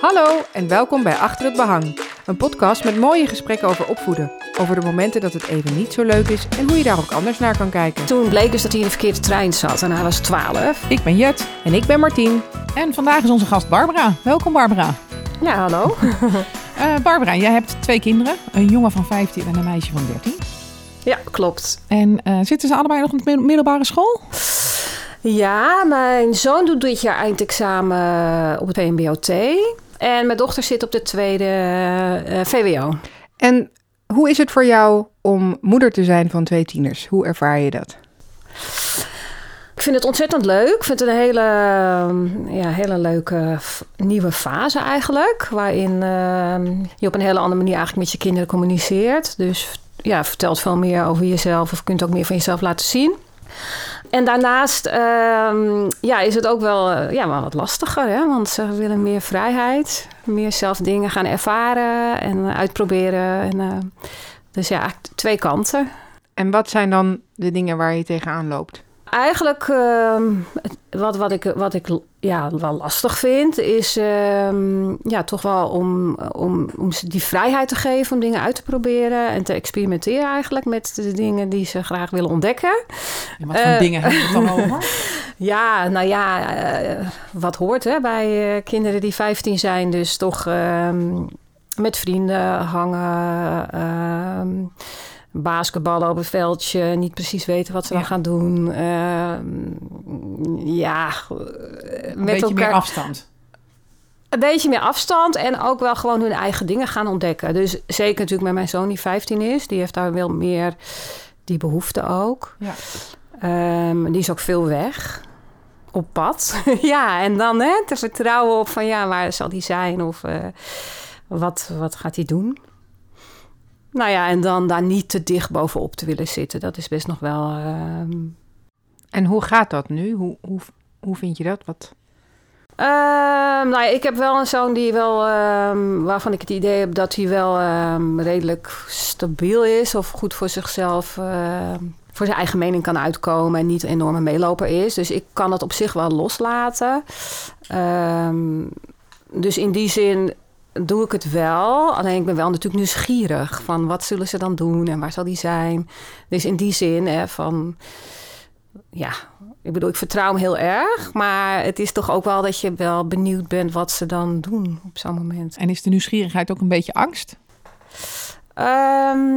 Hallo en welkom bij Achter het Behang. Een podcast met mooie gesprekken over opvoeden. Over de momenten dat het even niet zo leuk is en hoe je daar ook anders naar kan kijken. Toen bleek dus dat hij in de verkeerde trein zat en hij was 12. Ik ben Jet En ik ben Martien. en vandaag is onze gast Barbara. Welkom Barbara. Ja, hallo. Eh, Barbara, jij hebt twee kinderen. Een jongen van 15 en een meisje van 13. Ja, klopt. En eh, zitten ze allebei nog op de middelbare school? Ja, mijn zoon doet dit jaar eindexamen op het PMBOT. En mijn dochter zit op de tweede eh, VWO. En hoe is het voor jou om moeder te zijn van twee tieners? Hoe ervaar je dat? Ik vind het ontzettend leuk. Ik vind het een hele, ja, hele leuke nieuwe fase eigenlijk. Waarin eh, je op een hele andere manier eigenlijk met je kinderen communiceert. Dus ja, vertelt veel meer over jezelf of kunt ook meer van jezelf laten zien. En daarnaast ehm, ja, is het ook wel, eh, ja, wel wat lastiger. Hè? Want ze willen meer vrijheid. Meer zelf dingen gaan ervaren en uitproberen. En, eh, dus ja, twee kanten. En wat zijn dan de dingen waar je tegenaan loopt? Eigenlijk, ehm, wat, wat ik, wat ik ja, wel lastig vind, is ehm, ja, toch wel om, om, om ze die vrijheid te geven om dingen uit te proberen en te experimenteren eigenlijk met de dingen die ze graag willen ontdekken. En wat voor Eh. dingen we het dan over? Ja, nou ja, eh, wat hoort hè, bij eh, kinderen die 15 zijn, dus toch ehm, met vrienden hangen. Basketballen op het veldje, niet precies weten wat ze dan Ja. gaan doen. Ehm, ja, eh, Een met beetje elkaar meer afstand. een beetje meer afstand en ook wel gewoon hun eigen dingen gaan ontdekken. Dus zeker natuurlijk met mijn zoon die 15 is, die heeft daar wel meer die behoefte ook. Ja. Ehm, die is ook veel weg. Op pad. ja, en dan hè, te vertrouwen op van ja, waar zal die zijn of eh, wat, wat gaat hij doen? Nou ja, en dan daar niet te dicht bovenop te willen zitten. Dat is best nog wel. ehm, En hoe gaat dat nu? Hoe, hoe, hoe vind je dat? Wat... Ehm, nou ja, ik heb wel een zoon die wel, ehm, waarvan ik het idee heb dat hij wel redelijk stabiel is of goed voor zichzelf, voor zijn eigen mening kan uitkomen en niet een enorme meeloper is. Dus ik kan het op zich wel loslaten. Dus in die zin doe ik het wel. Alleen ik ben wel natuurlijk nieuwsgierig van wat zullen ze dan doen en waar zal die zijn. Dus in die zin hè, van ja, ik bedoel, ik vertrouw hem heel erg. Maar het is toch ook wel dat je wel benieuwd bent wat ze dan doen op zo'n moment. En is de nieuwsgierigheid ook een beetje angst? Ehm,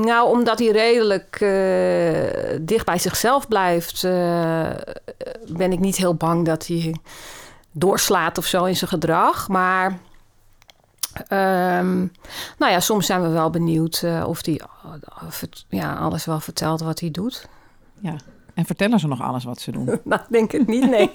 nou, omdat hij redelijk eh, dicht bij zichzelf blijft, eh, ben ik niet heel bang dat hij doorslaat of zo in zijn gedrag. Maar ehm, nou ja, soms zijn we wel benieuwd eh, of hij het- ja, alles wel vertelt wat hij doet. Ja. En vertellen ze nog alles wat ze doen? Nou, ik denk het niet, nee.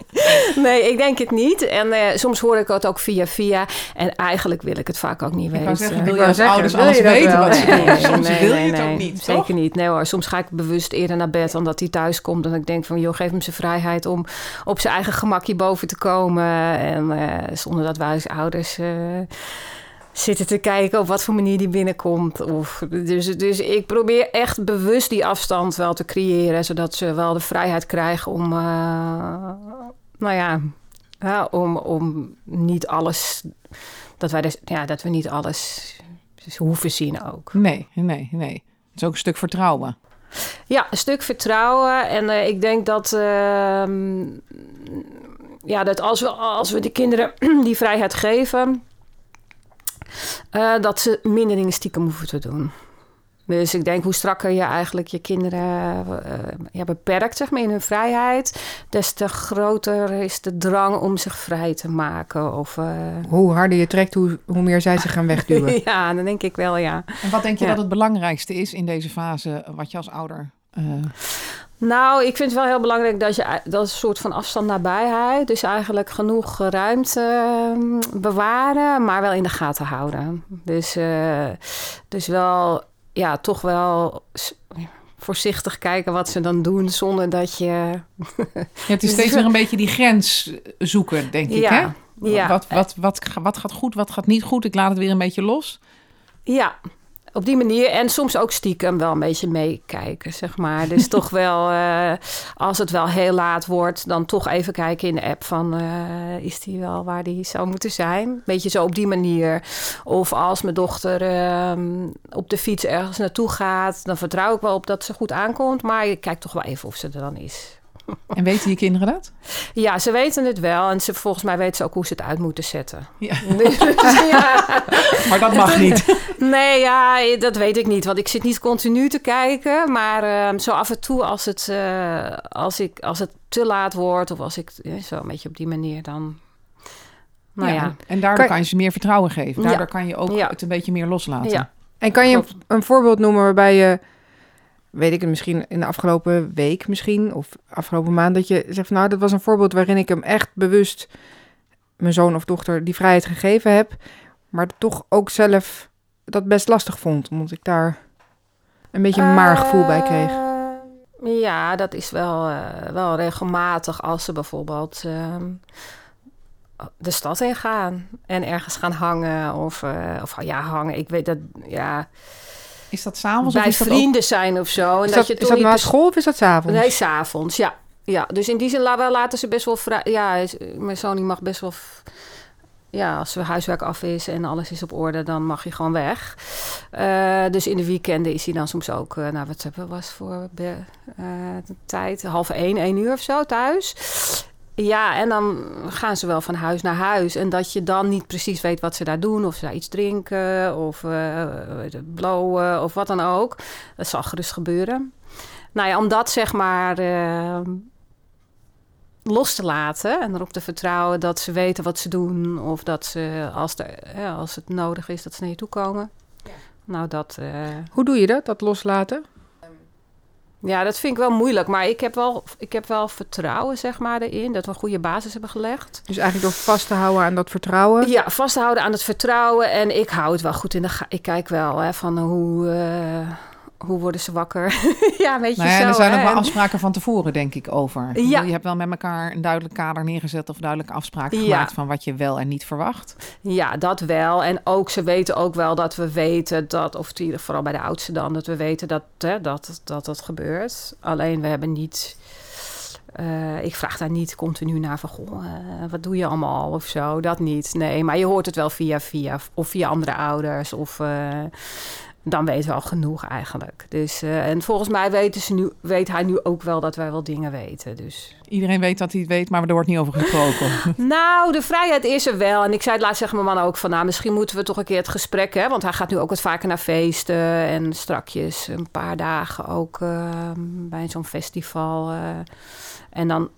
nee, ik denk het niet. En eh, soms hoor ik het ook via via. En eigenlijk wil ik het vaak ook niet Ik weten. zeggen, Ik wil je als zeggen, ouders wil alles weten wat ze Nee, doen? Soms nee, wil nee, je het nee, ook niet, Zeker toch? niet. Nee hoor, soms ga ik bewust eerder naar bed omdat hij thuis komt. En ik denk van, joh, geef hem zijn vrijheid om op zijn eigen gemakje boven te komen. En eh, zonder dat wij als ouders... eh, zitten te kijken op wat voor manier die binnenkomt. Of, dus, dus ik probeer echt bewust die afstand wel te creëren, zodat ze wel de vrijheid krijgen om, eh, nou ja, ja, om, om niet alles, dat wij dus, ja, dat we niet alles dus hoeven zien ook. Nee, nee, nee. Het is ook een stuk vertrouwen. Ja, een stuk vertrouwen. En eh, ik denk dat, ehm, ja, dat als we, als we de kinderen die vrijheid geven, eh, dat ze minder dingen stiekem hoeven te doen. Dus ik denk, hoe strakker je eigenlijk je kinderen eh, ja, beperkt zeg maar, in hun vrijheid, des te groter is de drang om zich vrij te maken. Of, eh, Hoe harder je trekt, hoe, hoe meer zij zich gaan wegduwen. ja, dan denk ik wel, ja. En wat denk je Ja. dat het belangrijkste is in deze fase, wat je als ouder... eh, Nou, ik vind het wel heel belangrijk dat je dat is een soort van afstand nabijheid. Dus eigenlijk genoeg ruimte eh, bewaren, maar wel in de gaten houden. Dus, eh, dus wel, ja, toch wel voorzichtig kijken wat ze dan doen, zonder dat je. ja, het is Dus steeds we- weer een beetje die grens zoeken, denk ik, ja, hè? ja, Wat, wat, wat, wat gaat goed, wat gaat niet goed? Ik laat het weer een beetje los. ja. Op die manier. En soms ook stiekem wel een beetje meekijken, zeg maar. Dus toch wel, eh, als het wel heel laat wordt, dan toch even kijken in de app van... eh, is die wel waar die zou moeten zijn? Beetje zo op die manier. Of als mijn dochter ehm, op de fiets ergens naartoe gaat... dan vertrouw ik wel op dat ze goed aankomt. Maar ik kijk toch wel even of ze er dan is. En weten je kinderen dat? Ja, ze weten het wel. En ze, volgens mij weten ze ook hoe ze het uit moeten zetten. Ja. Dus, ja. Maar dat mag niet. Nee, ja, dat weet ik niet. Want ik zit niet continu te kijken. Maar ehm, zo af en toe als het, eh, als, ik, als het te laat wordt... of als ik ja, zo een beetje op die manier dan... Nou ja, En daardoor Kan- kan je ze meer vertrouwen geven. Daardoor Ja. kan je ook Ja. het een beetje meer loslaten. Ja. En kan je een voorbeeld noemen waarbij je, weet ik het misschien in de afgelopen week misschien, of afgelopen maand, dat je zegt van nou, dat was een voorbeeld waarin ik hem echt bewust, mijn zoon of dochter, die vrijheid gegeven heb, maar toch ook zelf dat best lastig vond, omdat ik daar een beetje een maar gevoel bij kreeg. Eh, Ja, dat is wel, eh, wel regelmatig als ze bijvoorbeeld ehm, de stad in gaan en ergens gaan hangen. Of, eh, of ja, hangen. Ik weet dat, ja, Is dat s'avonds of bij is dat ook... vrienden zijn of zo. En Is dat, dat, je is dat niet na pers- school of is dat 's avonds? Nee, s'avonds, ja. ja. Dus in die zin laten ze best wel vrij. Ja, is- mijn zoon mag best wel. Ja, als zijn huiswerk af is en alles is op orde, dan mag je gewoon weg. Eh, dus in de weekenden is hij dan soms ook, eh, nou wat was voor eh, de tijd, half één, één uur of zo thuis. Ja, en dan gaan ze wel van huis naar huis. En dat je dan niet precies weet wat ze daar doen. Of ze daar iets drinken, of eh, het, blowen, of wat dan ook. Dat zal gerust gebeuren. Nou ja, om dat zeg maar eh, los te laten en erop te vertrouwen dat ze weten wat ze doen. Of dat ze, als, ja, als het nodig is, dat ze naar je toe komen. Nou, dat, eh, Hoe doe je dat, dat loslaten? Ja, dat vind ik wel moeilijk. Maar ik heb wel, ik heb wel vertrouwen zeg maar, erin. Dat we een goede basis hebben gelegd. Dus eigenlijk door vast te houden aan dat vertrouwen. Ja, vasthouden aan het vertrouwen. En ik hou het wel goed in de ga- Ik kijk wel hè, van hoe, eh, hoe worden ze wakker. ja, weet je Nou ja, zo. er zijn hè. ook wel En- afspraken van tevoren, denk ik, over. Ja. Je hebt wel met elkaar een duidelijk kader neergezet... of duidelijke afspraken Ja. gemaakt van wat je wel en niet verwacht. Ja, dat wel. En ook, ze weten ook wel dat we weten dat, of die, vooral bij de oudste dan, dat we weten dat hè, dat, dat, dat gebeurt. Alleen we hebben niet. eh, ik vraag daar niet continu naar van, goh, eh, wat doe je allemaal of zo. Dat niet. Nee, maar je hoort het wel via via of via andere ouders of eh, dan weten we al genoeg eigenlijk. Dus eh, en volgens mij weten ze nu, weet hij nu ook wel dat wij wel dingen weten. Dus Iedereen weet dat hij het weet, maar er wordt niet over gesproken. nou, de vrijheid is er wel. En ik zei het laatst tegen mijn man ook van... nou, misschien moeten we toch een keer het gesprek... Hè, want hij gaat nu ook wat vaker naar feesten... en strakjes een paar dagen ook eh, bij zo'n festival. eh. en dan,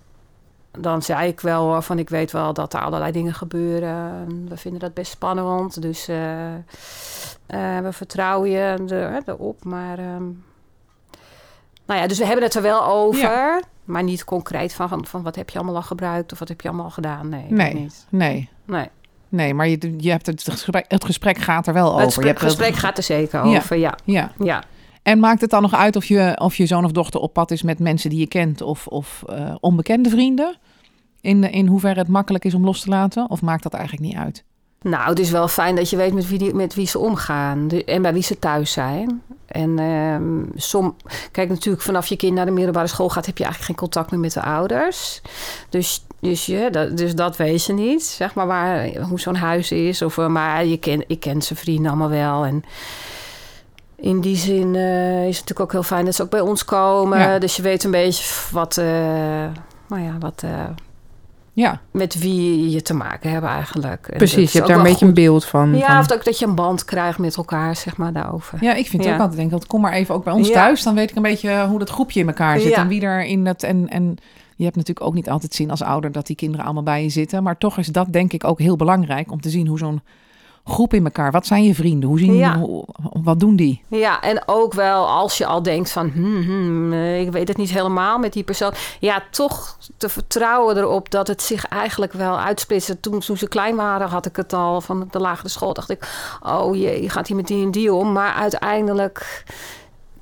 dan zei ik wel hoor, van... ik weet wel dat er allerlei dingen gebeuren. En We vinden dat best spannend. Dus eh, eh, we vertrouwen je er, erop. Maar... ehm, nou ja, dus we hebben het er wel over, maar niet concreet van, van wat heb je allemaal al gebruikt of wat heb je allemaal gedaan. Nee, Nee. niet. Nee, Nee. nee maar je, je hebt het, gesprek, het gesprek gaat er wel over. Het Je gesprek, hebt wel- gesprek gaat er zeker Ja. over, ja. Ja. ja. En maakt het dan nog uit of je, of je zoon of dochter op pad is met mensen die je kent of, of eh, onbekende vrienden? In, in hoeverre het makkelijk is om los te laten? Of maakt dat eigenlijk niet uit? Nou, het is wel fijn dat je weet met wie, met wie ze omgaan en bij wie ze thuis zijn. En ehm, som, kijk, natuurlijk vanaf je kind naar de middelbare school gaat, heb je eigenlijk geen contact meer met de ouders. Dus, dus, je, dat, dus dat weet je niet, zeg maar, waar, hoe zo'n huis is. Of, eh, maar je ken, ik ken zijn vrienden allemaal wel. En in die zin eh, is het natuurlijk ook heel fijn dat ze ook bij ons komen. Ja. Dus je weet een beetje wat, eh, nou ja, wat, eh, Ja, met wie je te maken hebt eigenlijk. En dat Precies, je hebt daar een beetje een beeld van. Ja, van- of ook dat je een band krijgt met elkaar, zeg maar, daarover. ja ik vind het ook altijd denk ik, kom maar even ook bij ons Ja. thuis. Dan weet ik een beetje hoe dat groepje in elkaar zit Ja. en wie er in het... En, en je hebt natuurlijk ook niet altijd zien als ouder dat die kinderen allemaal bij je zitten. Maar toch is dat denk ik ook heel belangrijk om te zien hoe zo'n groep in elkaar... Wat zijn je vrienden? Hoe zien, Ja. hoe- wat doen die? Ja, en ook wel als je al denkt van, hmm, hmm, eh, ik weet het niet helemaal met die persoon. Ja, toch te vertrouwen erop dat het zich eigenlijk wel uitsplitst. Toen, toen ze klein waren had ik het al van de lagere school. Dacht ik, oh jee, gaat hij met die en die om? Maar uiteindelijk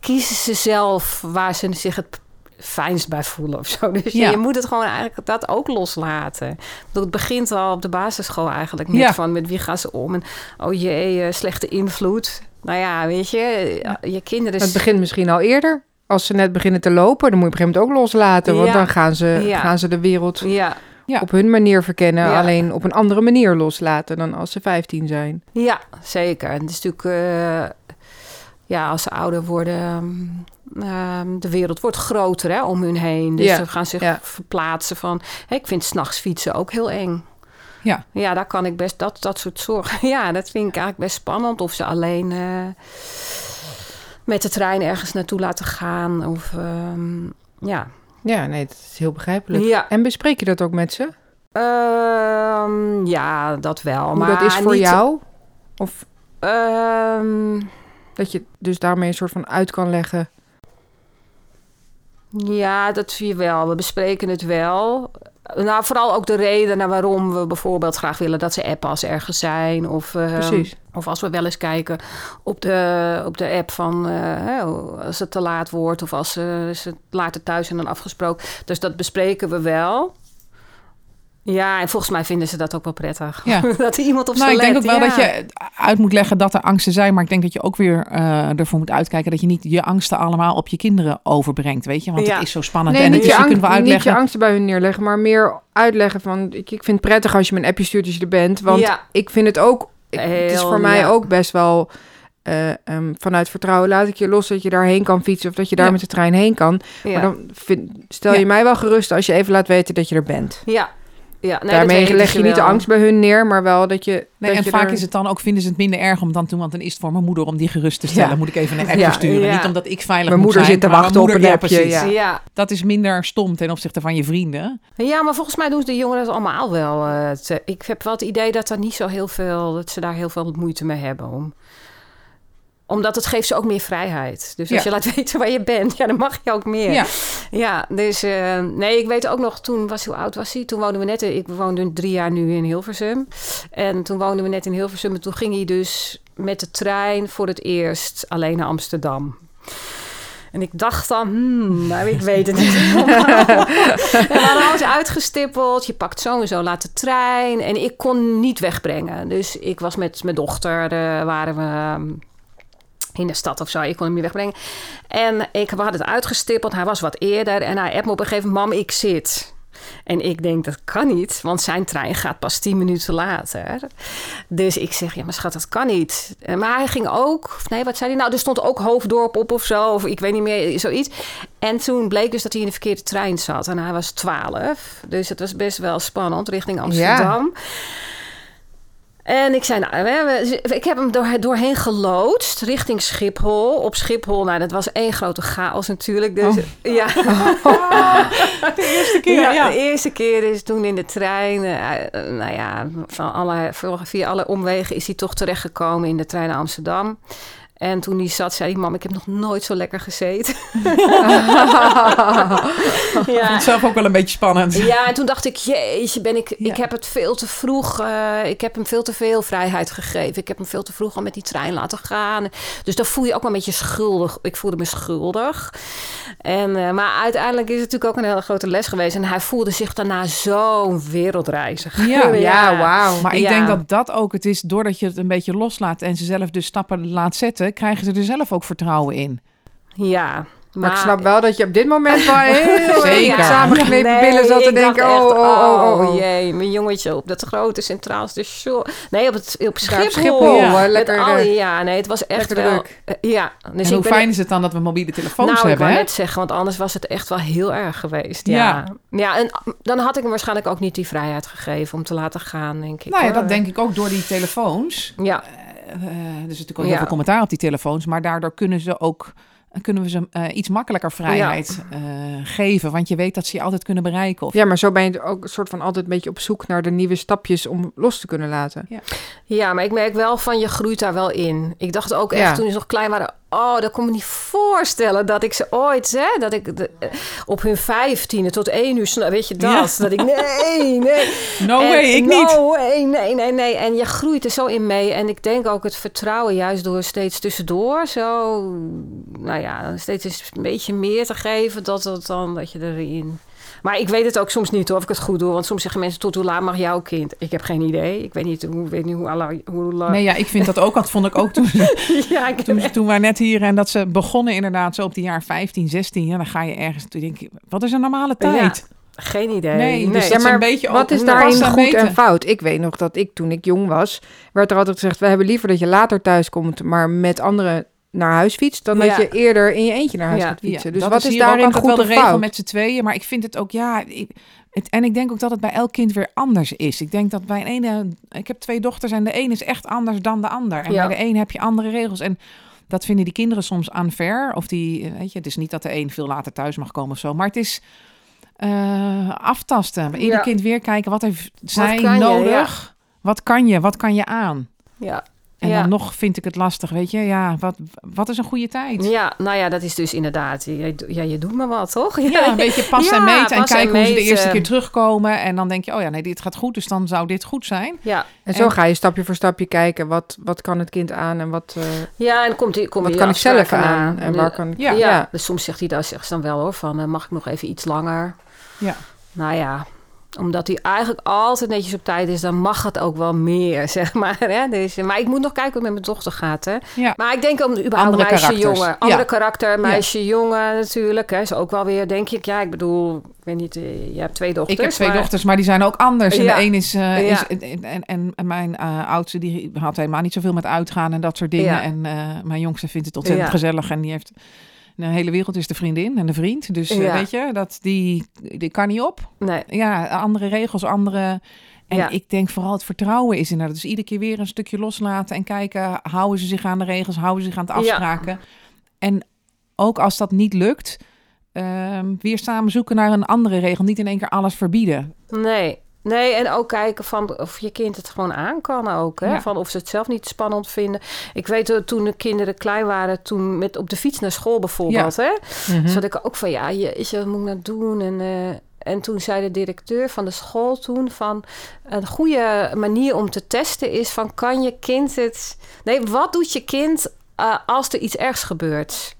kiezen ze zelf waar ze zich het fijnst bij voelen of zo. Dus Ja. je moet het gewoon eigenlijk dat ook loslaten. Bedoel, het begint al op de basisschool eigenlijk met Ja. van met wie gaan ze om en oh jee, eh, slechte invloed. Nou ja, weet je, je kinderen... Het begint misschien al eerder. Als ze net beginnen te lopen, dan moet je op een gegeven moment ook loslaten. Want Ja. dan gaan ze, gaan ze de wereld Ja, Ja. op hun manier verkennen. Ja. Alleen op een andere manier loslaten dan als ze 15 zijn. ja, zeker. En het is natuurlijk... eh, ja, als ze ouder worden... ehm, ehm, de wereld wordt groter hè, om hun heen. Dus Ja, ze gaan zich ja. verplaatsen van... Ik vind s'nachts fietsen ook heel eng. Ja. Ja, daar kan ik best... Dat, dat soort zorgen... Ja, dat vind ik eigenlijk best spannend. Of ze alleen... eh, met de trein ergens naartoe laten gaan. Of ehm, ja. Ja, nee, dat is heel begrijpelijk. Ja. En bespreek je dat ook met ze? Ehm, ja, dat wel. Hoe maar dat is voor niet- jou? Of dat je dus daarmee een soort van uit kan leggen? Ja, dat zie je wel. We bespreken het wel. Nou, vooral ook de redenen waarom we bijvoorbeeld graag willen dat ze appen als ze ergens zijn. Of, Precies. Of als we wel eens kijken op de, op de app van eh, als het te laat wordt of als ze, ze later thuis zijn dan afgesproken. Dus dat bespreken we wel. Ja, en volgens mij vinden ze dat ook wel prettig. Ja. dat er iemand op Nou, ik denk ook wel ja. dat je uit moet leggen dat er angsten zijn. Maar ik denk dat je ook weer eh, ervoor moet uitkijken dat je niet je angsten allemaal op je kinderen overbrengt. Weet je, want Ja. het is zo spannend. Nee, en het je, is, je kunt wel niet je angsten bij hun neerleggen, maar meer uitleggen van... Ik, ik vind het prettig als je me een appje stuurt als je er bent. Want ik vind het ook... ik- het is voor mij ook best wel... eh, ehm, vanuit vertrouwen laat ik je los dat je daarheen kan fietsen... of dat je daar Ja. met de trein heen kan. Ja. Maar dan vind, stel Ja. je mij wel gerust als je even laat weten dat je er bent. Ja, ja nee, dat Daarmee leg je niet de angst bij hun neer, maar wel dat je... Nee, dat en je vaak er- is het dan ook, vinden ze het minder erg om dan toen, want dan is het voor mijn moeder om die gerust te stellen. Ja. Moet ik even een appje Ja, sturen. ja. Niet omdat ik veilig Mijn moet moeder zijn, zit te wachten op een appje, ja. Ja. Dat is minder stom ten opzichte van je vrienden. ja, maar volgens mij doen de jongeren het allemaal wel. eh, ik heb wel het idee dat, er niet zo heel veel, dat ze daar heel veel moeite mee hebben. Om, omdat het geeft ze ook meer vrijheid. Dus als Ja. je laat weten waar je bent, ja, dan mag je ook meer. Ja. Ja, dus eh, nee, ik weet ook nog, toen was hoe oud was hij? Toen woonden we net, ik woonde drie jaar nu in Hilversum. En toen woonden we net in Hilversum en toen ging hij dus met de trein voor het eerst alleen naar Amsterdam. En ik dacht dan, hmm, nou, ik weet het niet. en we hadden alles uitgestippeld. Je pakt zo en zo laat de trein. En ik kon niet wegbrengen. Dus ik was met mijn dochter, eh, waren we ehm, in de stad of zo. Ik kon hem niet wegbrengen. En ik, hadden het uitgestippeld. Hij was wat eerder. En hij appt me op een gegeven moment, mam, ik zit. En ik denk, dat kan niet, want zijn trein gaat pas tien minuten later. Dus ik zeg, ja, maar schat, dat kan niet. Maar hij ging ook, of nee, wat zei hij nou? Er stond ook Hoofddorp op of zo, of ik weet niet meer, zoiets. En toen bleek dus dat hij in de verkeerde trein zat. En hij was twaalf, dus het was best wel spannend richting Amsterdam. En ik zei, nou, we ik heb hem door, doorheen geloodst richting Schiphol. Op Schiphol, nou, dat was één grote chaos natuurlijk. Dus, ja. De eerste keer, Ja, ja. de eerste keer is toen in de trein. eh, eh, nou ja, van alle, via alle omwegen is hij toch terechtgekomen in de trein naar Amsterdam. En toen hij zat, zei hij: Mam, ik heb nog nooit zo lekker gezeten. Ik vond ja. het zelf ook wel een beetje spannend. ja, en toen dacht ik: Jeetje, ben ik, Ja. ik heb het veel te vroeg. eh, ik heb hem veel te veel vrijheid gegeven. Ik heb hem veel te vroeg al met die trein laten gaan. Dus dan voel je ook wel een beetje schuldig. Ik voelde me schuldig. En, eh, maar uiteindelijk is het natuurlijk ook een hele grote les geweest. En hij voelde zich daarna zo'n wereldreiziger. Ja, Ja, wauw. Maar ik denk dat dat ook het is, doordat je het een beetje loslaat en ze zelf dus stappen laat zetten, krijgen ze er zelf ook vertrouwen in. Ja. Maar ik snap wel dat je op dit moment wel heel Zeker. samengeknepen Nee, billen zat te ik denken... echt, oh, oh, oh, oh, oh. jee, mijn jongetje op dat grote centraal station. Nee, op, het, op Schiphol. Ja. lekker... al- ja, nee, het was echt wel... druk. eh, ja, dus en ik hoe fijn is het dan dat we mobiele telefoons nou, ik hebben, wou hè? net zeggen, want anders was het echt wel heel erg geweest. Ja. Ja. ja. en dan had ik hem waarschijnlijk ook niet die vrijheid gegeven om te laten gaan, denk ik. Nou ja, hoor. dat denk ik ook door die telefoons. Ja, Eh, er is natuurlijk ook Ja. heel veel commentaar op die telefoons, maar daardoor kunnen ze ook kunnen we ze eh, iets makkelijker vrijheid eh, geven, want je weet dat ze je altijd kunnen bereiken. Of, Ja, maar zo ben je ook een soort van altijd een beetje op zoek naar de nieuwe stapjes om los te kunnen laten. Ja, maar ik merk wel van je groeit daar wel in. Ik dacht ook echt Ja. toen ze nog klein waren. Oh, dat kon me niet voorstellen dat ik ze ooit, hè, dat ik de, eh, op hun vijftiende tot één uur, weet je dat? Ja. Dat ik, nee, nee. no En- way, ik no niet. way, nee, nee, nee. En je groeit er zo in mee. En ik denk ook het vertrouwen juist door steeds tussendoor zo, nou ja, steeds een beetje meer te geven, dat, dat, dan, dat je erin Maar ik weet het ook soms niet hoor, of ik het goed doe. Want soms zeggen mensen, tot hoe laat mag jouw kind? Ik heb geen idee. Ik weet niet hoe, weet niet hoe, alle, hoe lang... Nee, ja, ik vind dat ook, dat vond ik ook toen, ja, ik toen, toen wij net hier en dat ze begonnen inderdaad zo op die jaar 15, 16. Ja, dan ga je ergens, toen denk je, wat is een normale tijd? Geen idee. Nee, dus dat is een beetje wat is daarin goed meten. en fout? Ik weet nog dat ik toen ik jong was, werd er altijd gezegd: we hebben liever dat je later thuis komt, maar met anderen naar huis fietst, dan dat je eerder in je eentje naar huis gaat fietsen. Dus dat wat is, ook daarin goed wel de regel fout? met z'n tweeën. Maar ik vind het ook, ja... Ik, het, en ik denk ook dat het bij elk kind weer anders is. Ik denk dat bij een ene... Ik heb twee dochters en de een is echt anders dan de ander. En Ja. bij de een heb je andere regels. En dat vinden die kinderen soms unfair. Of die, weet je, het is niet dat de een veel later thuis mag komen of zo. Maar het is eh, aftasten. Ieder Ja. kind weer kijken, wat heeft zij nodig? Wat kan je? Wat kan je aan? Ja. En Ja. dan nog vind ik het lastig, weet je. Ja, wat, wat is een goede tijd? ja, nou ja, dat is dus inderdaad... Je, ja, je doet maar wat, toch? Ja, een beetje passen en Ja, meten en kijken hoe ze de eerste keer terugkomen. En dan denk je, oh ja, nee, dit gaat goed, dus dan zou dit goed zijn. Ja, En zo En- ga je stapje voor stapje kijken, wat, wat kan het kind aan en wat, eh, ja en komt die, kom wat kan ik zelf aan en De- waar kan ik... Ja. Ja, dus soms zegt hij dat zegt ze dan wel hoor, van eh, mag ik nog even iets langer? Ja. Nou ja, omdat hij eigenlijk altijd netjes op tijd is, dan mag het ook wel meer, zeg maar. Hè? Dus, maar ik moet nog kijken hoe het met mijn dochter gaat, hè. Ja. Maar ik denk om überhaupt Andere meisje, karakters. jongen. Andere Ja. karakter, meisje, jongen natuurlijk. Hè. Is ook wel weer, denk ik, ja, ik bedoel, ik weet niet, eh, je hebt twee dochters. Ik heb twee maar- dochters, maar die zijn ook anders. En Ja. de een is... Ja. is en, en, en, mijn eh, oudste, die had helemaal niet zoveel met uitgaan en dat soort dingen. En mijn jongste vindt het ontzettend gezellig. En die heeft... De hele wereld is de vriendin en de vriend. Dus eh, Ja. weet je, dat, die, die kan niet op. Nee, Ja, andere regels, andere... En Ja. ik denk vooral het vertrouwen is inderdaad. Dus iedere keer weer een stukje loslaten en kijken... houden ze zich aan de regels, houden ze zich aan de Ja. afspraken. En ook als dat niet lukt... ehm, weer samen zoeken naar een andere regel. Niet in één keer alles verbieden. nee. Nee, en ook kijken van of je kind het gewoon aan kan ook. Hè? Ja. Van of ze het zelf niet spannend vinden. Ik weet dat toen de kinderen klein waren, toen met op de fiets naar school bijvoorbeeld. Hè? Mhm. Zat ik ook van, ja, je, is wat moet ik nou doen? En, eh, en toen zei de directeur van de school toen van... een goede manier om te testen is van, kan je kind het... Nee, wat doet je kind eh, als er iets ergs gebeurt?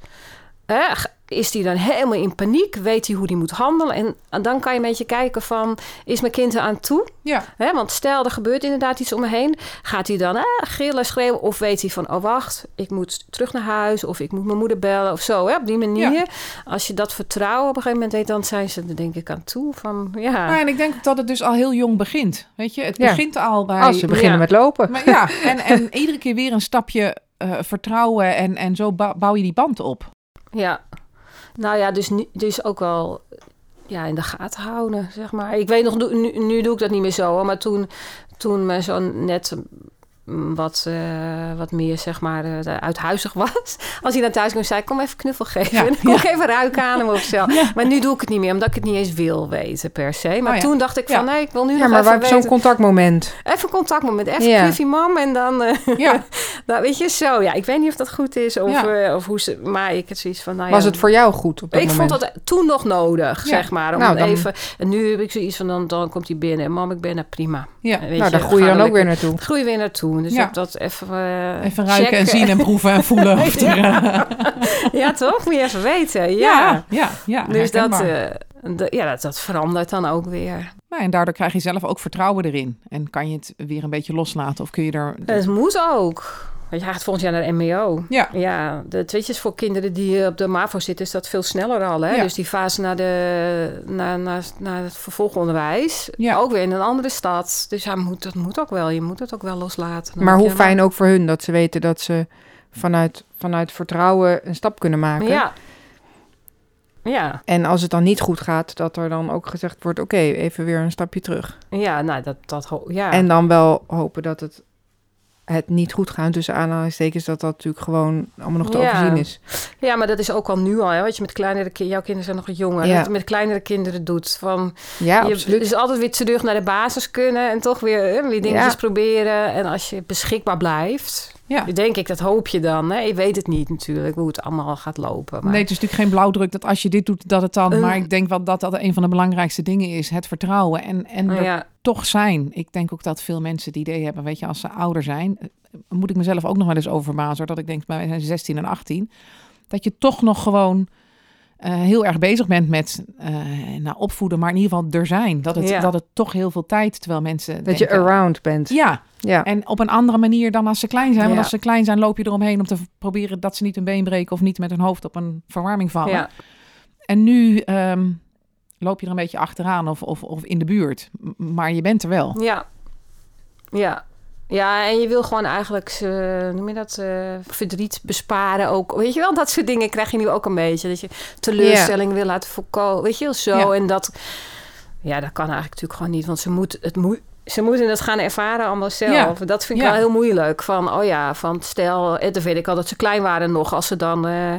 Hè, is die dan helemaal in paniek? Weet hij hoe die moet handelen? En, en dan kan je een beetje kijken van, is mijn kind er aan toe? Ja, Hè, want stel, er gebeurt inderdaad iets om me heen. Gaat hij dan ah, gillen, schreeuwen? Of weet hij van, oh wacht, ik moet terug naar huis. Of ik moet mijn moeder bellen of zo. Hè, op die manier. Ja. Als je dat vertrouwen op een gegeven moment weet... dan zijn ze er denk ik aan toe. Van, ja. Nou, en ik denk dat het dus al heel jong begint. Weet je, het Ja. begint al bij... Als ze beginnen ja. met lopen. Maar ja, en, en iedere keer weer een stapje eh, vertrouwen en, en zo bou- bouw je die band op. ja. Nou ja, dus, dus ook wel ja, in de gaten houden, zeg maar. Ik weet nog, nu, nu doe ik dat niet meer zo. Maar toen, toen mijn zoon net wat, eh, wat meer, zeg maar, eh, uithuizig was. Als hij naar thuis kwam, zei ik, kom even knuffel geven. Ja, kom ja. even ruiken aan hem of zo. Maar nu doe ik het niet meer, omdat ik het niet eens wil weten per se. Maar Oh toen dacht ik van, nee, ik wil nu Ja, nog maar even zo'n contactmoment. Even contact met even Ja. knuffie mam en dan... eh, Ja, nou, weet je, zo. Ja, ik weet niet of dat goed is of, of hoe ze... Maar ik had zoiets van, nou ja... Was het voor jou goed op dat ik moment? vond dat toen nog nodig, zeg maar. Om Nou, dan- even, en nu heb ik zoiets van, dan, dan komt hij binnen. En mam, ik ben er prima. ja. Weet nou, daar groei je dan ook weer naartoe. Groei weer naartoe. Dus Ja. ik dat even eh, Even ruiken en zien en proeven en voelen. Of er, eh, ja, toch? Moet je even weten. Ja. ja, ja, ja. dus dat, eh, ja, dat, dat verandert dan ook weer. Nou, en daardoor krijg je zelf ook vertrouwen erin. En kan je het weer een beetje loslaten? Of kun je er... Het moet ook. Want je gaat volgend jaar naar de MBO. Ja, Ja, de tweetjes voor kinderen die op de MAVO zitten, is dat veel sneller al. Hè? Ja. Dus die fase naar, de, naar, naar, naar het vervolgonderwijs, Ja. ook weer in een andere stad. Dus ja, moet, dat moet ook wel. Je moet het ook wel loslaten. Dan Maar hoe fijn ook voor hun dat ze weten dat ze vanuit, vanuit vertrouwen een stap kunnen maken. Ja. Ja, En als het dan niet goed gaat, dat er dan ook gezegd wordt: oké, even weer een stapje terug. ja, nou, dat, dat ja. En dan wel hopen dat het, het niet goed gaat, tussen aanhalingstekens, dat dat natuurlijk gewoon allemaal nog te Ja. overzien is. ja, maar dat is ook al nu al. Hè? Wat je met kleinere kinderen, jouw kinderen zijn nog jonger, Ja. je met kleinere kinderen doet. Van, Ja, je absoluut. dus altijd weer terug naar de basis kunnen en toch weer, hè, weer dingetjes proberen. En als je beschikbaar blijft, ja. denk ik, dat hoop je dan. Hè? Je weet het niet natuurlijk hoe het allemaal gaat lopen. Maar... Nee, het is natuurlijk geen blauwdruk dat als je dit doet, dat het dan... Maar ik denk wel dat dat een van de belangrijkste dingen is. Het vertrouwen en, en ja, toch zijn. Ik denk ook dat veel mensen het idee hebben, weet je, als ze ouder zijn... eh, moet ik mezelf ook nog wel eens over verbazen, hoor, dat ik denk, maar wij zijn 16 en 18... dat je toch nog gewoon eh, heel erg bezig bent met eh, nou, opvoeden, maar in ieder geval er zijn. Dat het, Ja. dat het toch heel veel tijd, terwijl mensen Dat je around bent. Ja, Ja. en op een andere manier dan als ze klein zijn. Want als ze klein zijn, loop je eromheen om te proberen dat ze niet een been breken of niet met hun hoofd op een verwarming vallen. Ja. En nu ehm, loop je er een beetje achteraan of, of, of in de buurt. Maar je bent er wel. Ja. Ja. Ja, en je wil gewoon eigenlijk, eh, noem je dat, eh, verdriet besparen ook. Weet je wel, dat soort dingen krijg je nu ook een beetje. Dat je teleurstelling wil laten voorkomen. Weet je wel, zo. Ja. En dat, ja, dat kan eigenlijk natuurlijk gewoon niet. Want ze, moet, het moet, ze moeten het gaan ervaren allemaal zelf. Ja. Dat vind ik wel heel moeilijk. Van, oh ja, van stel, eh, dat weet ik al dat ze klein waren nog. Als ze dan... eh,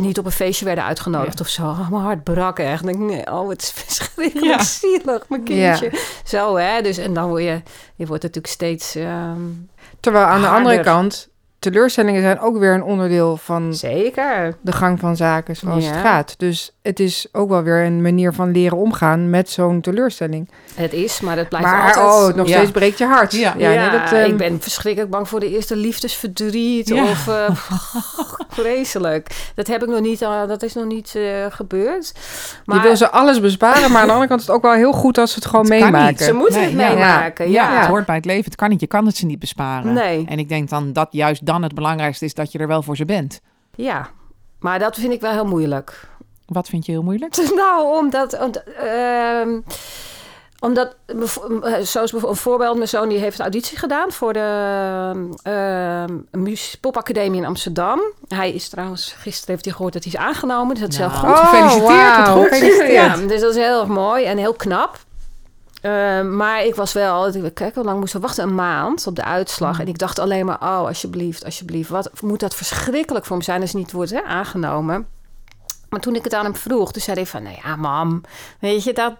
niet op een feestje werden uitgenodigd Ja. of zo. Oh, mijn hart brak echt. Ik, nee, oh, het is verschrikkelijk Ja. zielig, mijn Ja. kindje. Zo, hè. Dus, en dan word je... Je wordt natuurlijk steeds... ehm, Terwijl aan de andere kant, teleurstellingen zijn ook weer een onderdeel van zeker. de gang van zaken zoals het gaat. Dus het is ook wel weer een manier van leren omgaan met zo'n teleurstelling. Het is, maar het blijft Maar altijd... oh, nog Ja. steeds breekt je hart. Ja. ja, Ja, nee, dat, ehm, ik ben verschrikkelijk bang voor de eerste liefdesverdriet. Ja. Of eh, vreselijk. Dat heb ik nog niet, eh, dat is nog niet eh, gebeurd. Maar je wil ze alles besparen, maar aan de andere kant is het ook wel heel goed als ze het gewoon Het kan meemaken. niet. ze moeten Nee, het ja. meemaken. Ja, Ja, het hoort bij het leven. Het kan niet. Je kan het ze niet besparen. Nee. En ik denk dan dat juist dan het belangrijkste is dat je er wel voor ze bent. ja. Maar dat vind ik wel heel moeilijk. Wat vind je heel moeilijk? Nou, omdat... omdat ehm, omdat, bevo- eh, zoals bijvoorbeeld een voorbeeld, mijn zoon die heeft een auditie gedaan voor de Mus- Popacademie in Amsterdam. Hij is trouwens, gisteren heeft hij gehoord dat hij is aangenomen, dus dat is Nou, heel goed. Oh, gefeliciteerd. goed. Gefeliciteerd. Ja, dus dat is heel erg mooi en heel knap. Maar ik was wel, kijk hoe lang moesten we wachten? Een maand op de uitslag. Mm. En ik dacht alleen maar, oh, alsjeblieft, alsjeblieft. Wat moet dat verschrikkelijk voor hem zijn als hij niet wordt hè, aangenomen. Maar toen ik het aan hem vroeg, toen zei hij van... nou ja, mam, weet je, dat,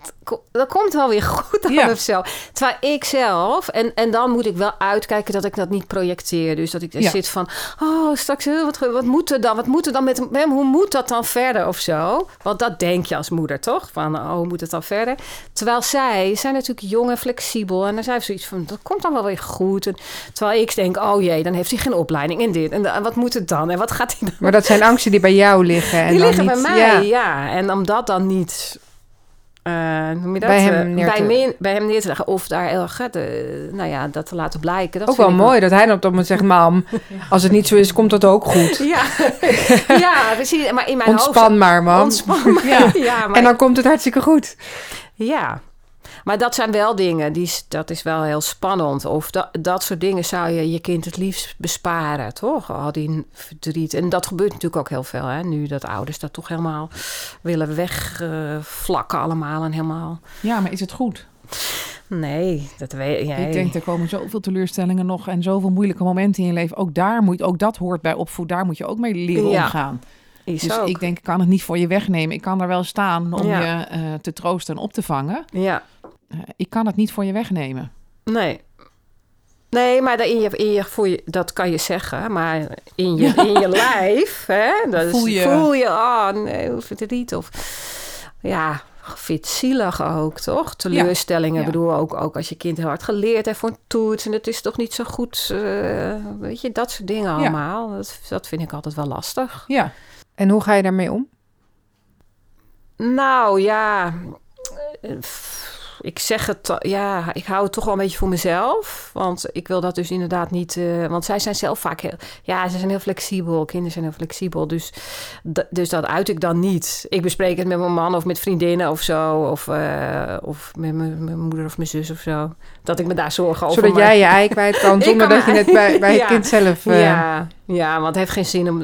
dat komt wel weer goed Ja. of zo. Terwijl ik zelf... En, en dan moet ik wel uitkijken dat ik dat niet projecteer. Dus dat ik er Ja. zit van... oh, straks, eh, wat, wat moet er dan? Wat moet er dan met hem? Hoe moet dat dan verder of zo? Want dat denk je als moeder, toch? Van, oh, hoe moet het dan verder? Terwijl zij zijn natuurlijk jong en flexibel. En dan zijn ze zoiets van, dat komt dan wel weer goed. En, terwijl ik denk, oh jee, dan heeft hij geen opleiding en dit. En, wat moet het dan? En wat gaat hij dan Maar dat zijn angsten die bij jou liggen. En die dan liggen niet, bij mij, Ja. ja. En om dat dan niet... eh, noem je dat? Bij hem Eh, neer bij, te- me- bij hem neer te leggen. Of daar heel erg, de, nou ja, dat te laten blijken. Dat Ook wel mooi dat hij dan op dat moment zegt... Mam, als het niet zo is, komt dat ook goed. Ja, ja, precies. Maar in mijn Ontspan maar, hoofd... mam. Ontspan maar. Ja. Ja, maar, En dan komt het hartstikke goed. ja. Maar dat zijn wel dingen, die, dat is wel heel spannend. Of dat, dat soort dingen zou je je kind het liefst besparen, toch? Al die verdriet. En dat gebeurt natuurlijk ook heel veel, hè? Nu dat ouders dat toch helemaal willen wegvlakken allemaal en helemaal... Ja, maar is het goed? Nee, dat weet jij. Ik denk, er komen zoveel teleurstellingen nog en zoveel moeilijke momenten in je leven. Ook daar moet, ook dat hoort bij opvoed. Daar moet je ook mee leren Ja, omgaan. Dus ook. ik denk, ik kan het niet voor je wegnemen. Ik kan er wel staan om Ja. je eh, te troosten en op te vangen. Ja, Eh, ik kan het niet voor je wegnemen. nee. Nee, maar dat, in je, in je, voor je, dat kan je zeggen. Maar in je, in je lijf, hè, dat Voel je- voel je, oh nee, hoe verdriet. Of ja, vind zielig ook, toch? Teleurstellingen. Ja. Ik bedoel, ook, ook als je kind heel hard geleerd heeft voor een toets... en het is toch niet zo goed, eh, weet je, dat soort dingen allemaal. Dat, dat vind ik altijd wel lastig. Ja, En hoe ga je daarmee om? Nou ja, eh, ik zeg het, ja, ik hou het toch wel een beetje voor mezelf. Want ik wil dat dus inderdaad niet, eh, want zij zijn zelf vaak heel, ja, ze zijn heel flexibel. Kinderen zijn heel flexibel. Dus, dus dat uit ik dan niet. Ik bespreek het met mijn man of met vriendinnen of zo. Of, eh, of met mijn moeder of mijn zus of zo. Dat ik me daar zorgen over Zodat maak. jij je ei kwijt kan zonder dat je het bij, bij het kind zelf... eh, Ja, ja, want het heeft geen zin om,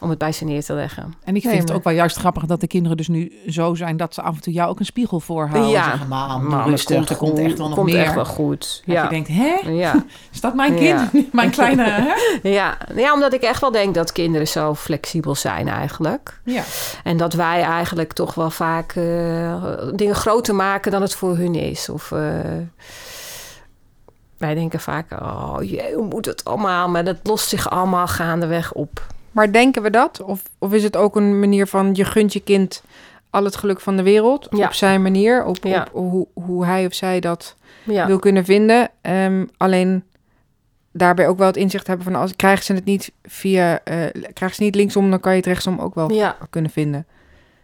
om het bij ze neer te leggen. en ik vind Nee, het ook wel juist grappig dat de kinderen dus nu zo zijn... dat ze af en toe jou ook een spiegel voorhouden. Ja. Maar rustig, er komt echt wel nog komt meer. echt wel goed. Dat Ja. je denkt, hè? ja. Is dat mijn kind? Mijn kleine, hè? Ja. ja, omdat ik echt wel denk dat kinderen zo flexibel zijn eigenlijk. Ja. En dat wij eigenlijk toch wel vaak eh, dingen groter maken dan het voor hun is. Of eh, wij denken vaak, oh jee, hoe moet het allemaal? Maar dat lost zich allemaal gaandeweg op. Maar denken we dat? Of, of is het ook een manier van je gunt je kind al het geluk van de wereld Ja. op zijn manier, op, Ja. op hoe, hoe hij of zij dat Ja, wil kunnen vinden. Ehm, alleen daarbij ook wel het inzicht hebben van als krijgen ze het niet via, eh krijgen ze niet linksom, dan kan je het rechtsom ook wel kunnen vinden.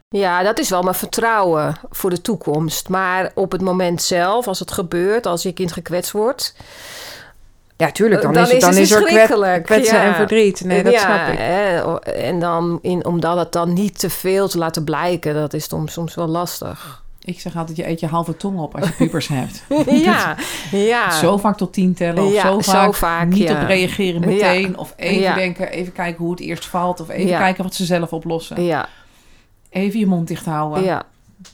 Ja, dat is wel mijn vertrouwen voor de toekomst. Maar op het moment zelf, als het gebeurt, als je kind gekwetst wordt... Ja, tuurlijk. Dan, Dan is, het, is dan het is er kwet, kwetsen ja. en verdriet. Nee, dat ja, snap ik. Hè, en dan, in, omdat het dan niet te veel te laten blijken, dat is soms, soms wel lastig. Ik zeg altijd, je eet je halve tong op als je pubers hebt. ja, ja. Zo vaak tot tien tellen of Ja, zo zo vaak, vaak, niet ja. op reageren meteen. Ja. Of even Ja. denken, even kijken hoe het eerst valt. Of even Ja. kijken wat ze zelf oplossen. Ja, Even je mond dicht houden. ja.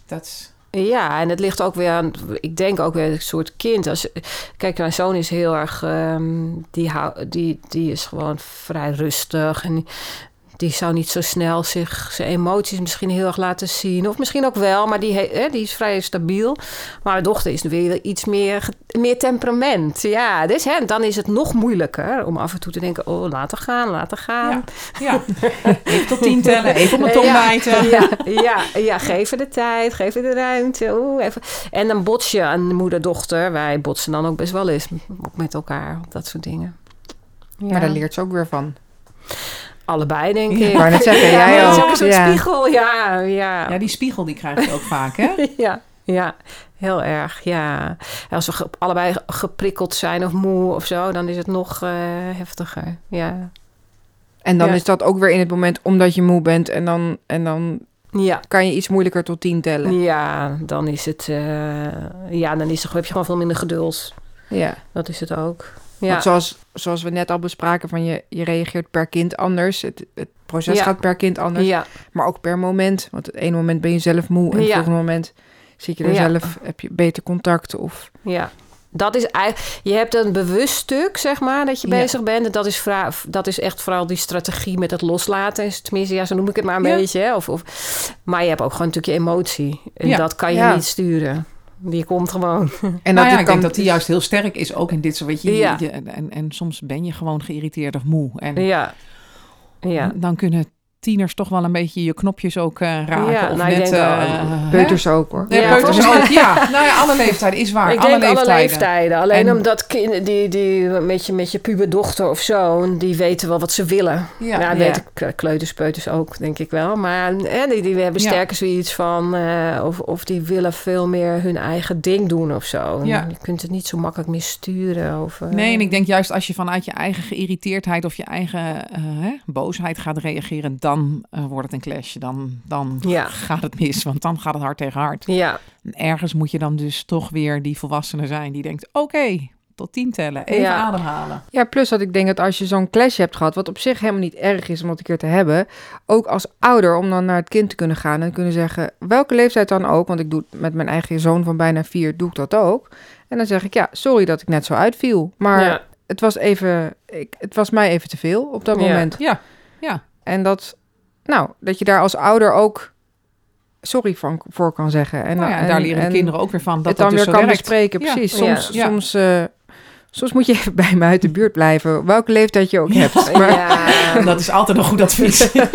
Dat is... Ja, en het ligt ook weer aan, ik denk ook weer een soort kind. Als, kijk, mijn zoon is heel erg, ehm, die, die, die is gewoon vrij rustig. En die zou niet zo snel zich, zijn emoties misschien heel erg laten zien. Of misschien ook wel, maar die, he- hè, die is vrij stabiel. Maar mijn dochter is weer iets meer, meer temperament. Ja, dus hè, dan is het nog moeilijker om af en toe te denken... oh, laten gaan, laten gaan. Ja, ja. even tot tien tellen, even op mijn tong ja, bijten. Ja, ja, ja, geef er de tijd, geef er de ruimte. Oeh, even. En dan bots je aan moeder-dochter. Wij botsen dan ook best wel eens ook met elkaar op dat soort dingen. Ja. Maar daar leert ze ook weer van. Allebei, denk ik. Wou net zeggen, jij ja, ook. soort Ja. spiegel. Ja, ja. Ja, die spiegel die krijg je ook vaak, hè? ja, ja, heel erg. Ja. Als we ge- allebei geprikkeld zijn of moe of zo, dan is het nog eh, heftiger. Ja. En dan Ja. is dat ook weer in het moment omdat je moe bent. En dan, en dan Ja. kan je iets moeilijker tot tien tellen. Ja, dan is het. eh, ja, dan is het, heb je gewoon veel minder geduld. Ja. Dat is het ook. Ja. Want zoals, zoals we net al bespraken, van je, je reageert per kind anders. Het, het proces Ja. gaat per kind anders. Ja, Maar ook per moment. Want het ene moment ben je zelf moe. En het volgende moment zit je er zelf, heb je beter contact. Of, ja. Dat is eigenlijk, je hebt een bewust stuk, zeg maar, dat je bezig bent. En dat is, dat is echt vooral die strategie met het loslaten. Tenminste, ja, zo noem ik het maar een beetje. Hè? Of, of, maar je hebt ook gewoon natuurlijk je emotie. En dat kan je niet sturen. Die komt gewoon. en nou ja, het ik kan- denk dat die juist heel sterk is, ook in dit soort, weet je, Ja. je- en, en soms ben je gewoon geïrriteerd of moe. En Ja. Ja. dan kunnen tieners toch wel een beetje je knopjes ook eh, raken. Ja, of nou, ik net, wel, eh, Peuters ook hoor. Nee, Ja, peuters ook, ja. Nou ja, alle leeftijden is waar. ik alle denk leeftijden. alle leeftijden. Alleen En- omdat kinderen die, die met, je, met je puberdochter of zo, die weten wel wat ze willen. Ja, Ja, ja. dat weten k- kleuters, peuters ook, denk ik wel. Maar hè, die, die hebben Ja. sterker zoiets van... eh, of, of die willen veel meer hun eigen ding doen of zo. En Ja. Je kunt het niet zo makkelijk meer sturen. Of, eh, Nee, en ik denk juist als je vanuit je eigen geïrriteerdheid of je eigen eh, hè, boosheid gaat reageren, dan eh, wordt het een clash. Dan, dan Ja. gaat het mis, want dan gaat het hard tegen hard. Ja, En ergens moet je dan dus toch weer die volwassene zijn die denkt, oké, tot tien tellen, even Ja. ademhalen. Ja, plus dat ik denk dat als je zo'n clash hebt gehad, wat op zich helemaal niet erg is om dat een keer te hebben, ook als ouder om dan naar het kind te kunnen gaan en kunnen zeggen, welke leeftijd dan ook, want ik doe het met mijn eigen zoon van bijna vier, doe ik dat ook. En dan zeg ik, ja, sorry dat ik net zo uitviel, maar ja, het was even, ik, het was mij even te veel op dat Ja. moment. Ja, ja. En dat, nou, dat je daar als ouder ook sorry van, voor kan zeggen. En, Nou ja, en en- daar leren de en kinderen ook weer van dat het dat dan dus weer zo kan werkt. bespreken, precies. Ja. Soms, Ja. soms, eh, soms moet je even bij me uit de buurt blijven, welke leeftijd je ook hebt. Maar, ja. Dat is altijd een goed advies.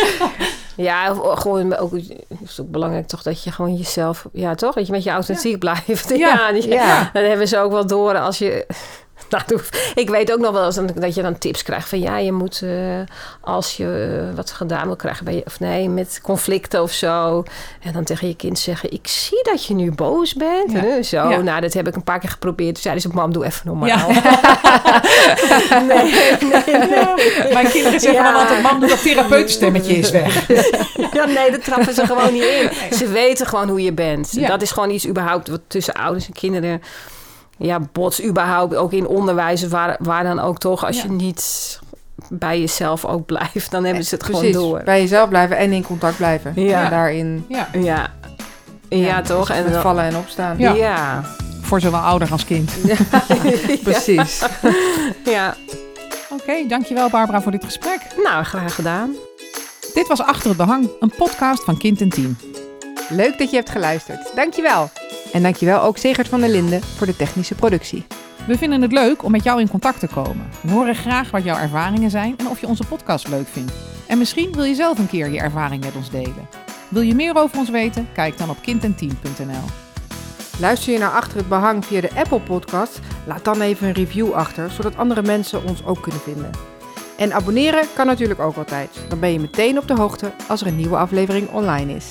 Ja, gewoon ook, het is ook belangrijk toch dat je gewoon jezelf, ja toch, dat je met je authentiek blijft. Ja, ja. dat hebben ze ook wel door als je. Nou, ik weet ook nog wel eens dat je dan tips krijgt van ja, je moet eh, als je eh, wat gedaan wil krijgen bij je, of nee, met conflicten of zo. En dan tegen je kind zeggen: Ik zie dat je nu boos bent. Ja. En zo. Ja. Nou, dat heb ik een paar keer geprobeerd. Toen zeiden ze: Mam, doe even normaal. Ja. nee, nee, nee. Mijn kinderen zeggen dan altijd, mam, doe dat therapeutstemmetje is weg. Ja, nee, dat trappen ze gewoon niet in. Ze weten gewoon hoe je bent. Dat is gewoon iets überhaupt wat tussen ouders en kinderen... Ja, bots überhaupt ook in onderwijs, waar, waar dan ook toch... als Ja. je niet bij jezelf ook blijft, dan hebben ze het Precies, gewoon door. bij jezelf blijven en in contact blijven. Ja. En daarin Ja, Ja, ja, toch? en En dan, vallen en opstaan. Ja. ja. voor zowel ouder als kind. Precies. ja. Oké, dankjewel Barbara voor dit gesprek. Nou, graag gedaan. Dit was Achter het Behang, een podcast van Kind en Team. Leuk dat je hebt geluisterd. Dankjewel. En dankjewel ook Segert van der Linden voor de technische productie. We vinden het leuk om met jou in contact te komen. We horen graag wat jouw ervaringen zijn en of je onze podcast leuk vindt. En misschien wil je zelf een keer je ervaring met ons delen. Wil je meer over ons weten? Kijk dan op kindenteam.nl. Luister je naar Achter het Behang via de Apple Podcast, Laat dan even een review achter, zodat andere mensen ons ook kunnen vinden. En abonneren kan natuurlijk ook altijd. Dan ben je meteen op de hoogte als er een nieuwe aflevering online is.